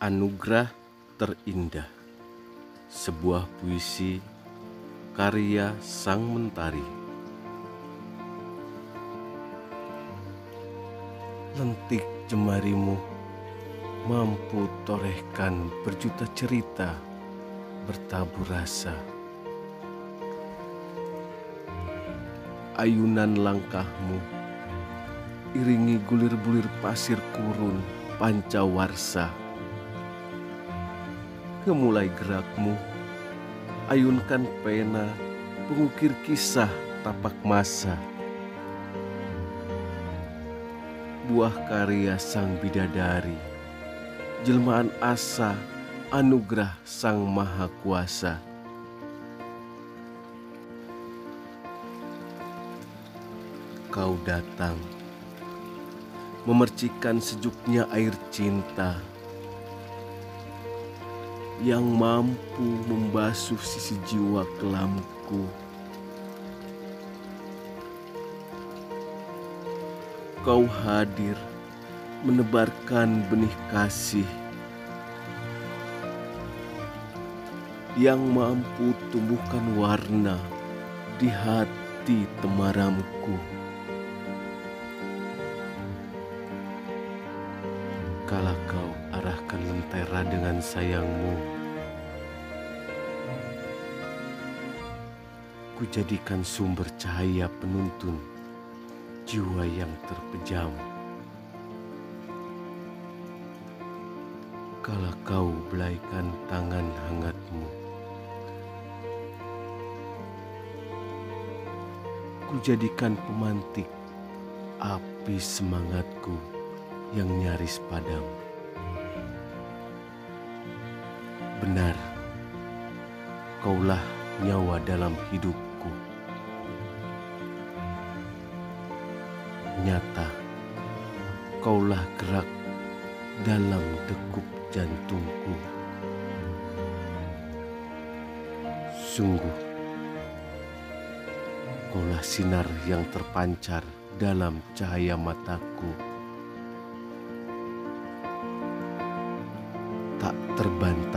Anugerah Terindah Sebuah puisi karya Sang Mentari. Lentik jemarimu mampu torehkan berjuta cerita bertabur rasa. Ayunan langkahmu iringi gulir-gulir pasir kurun pancawarsa Kemulai gerakmu, ayunkan pena, pengukir kisah tapak masa. Buah karya sang bidadari, jelmaan asa, anugerah sang maha kuasa. Kau datang, memercikan sejuknya air cinta yang mampu membasuh sisi jiwa kelamku. Kau hadir menebarkan benih kasih yang mampu tumbuhkan warna di hati temaramku. Kala kau arahkan lentera dengan sayangmu, ku jadikan sumber cahaya penuntun jiwa yang terpejam. Kala kau belaikan tangan hangatmu, ku jadikan pemantik api semangatku yang nyaris padam. Benar, kaulah nyawa dalam hidupku. Nyata, kaulah gerak dalam degup jantungku. Sungguh, kaulah sinar yang terpancar dalam cahaya mataku. tak terbantah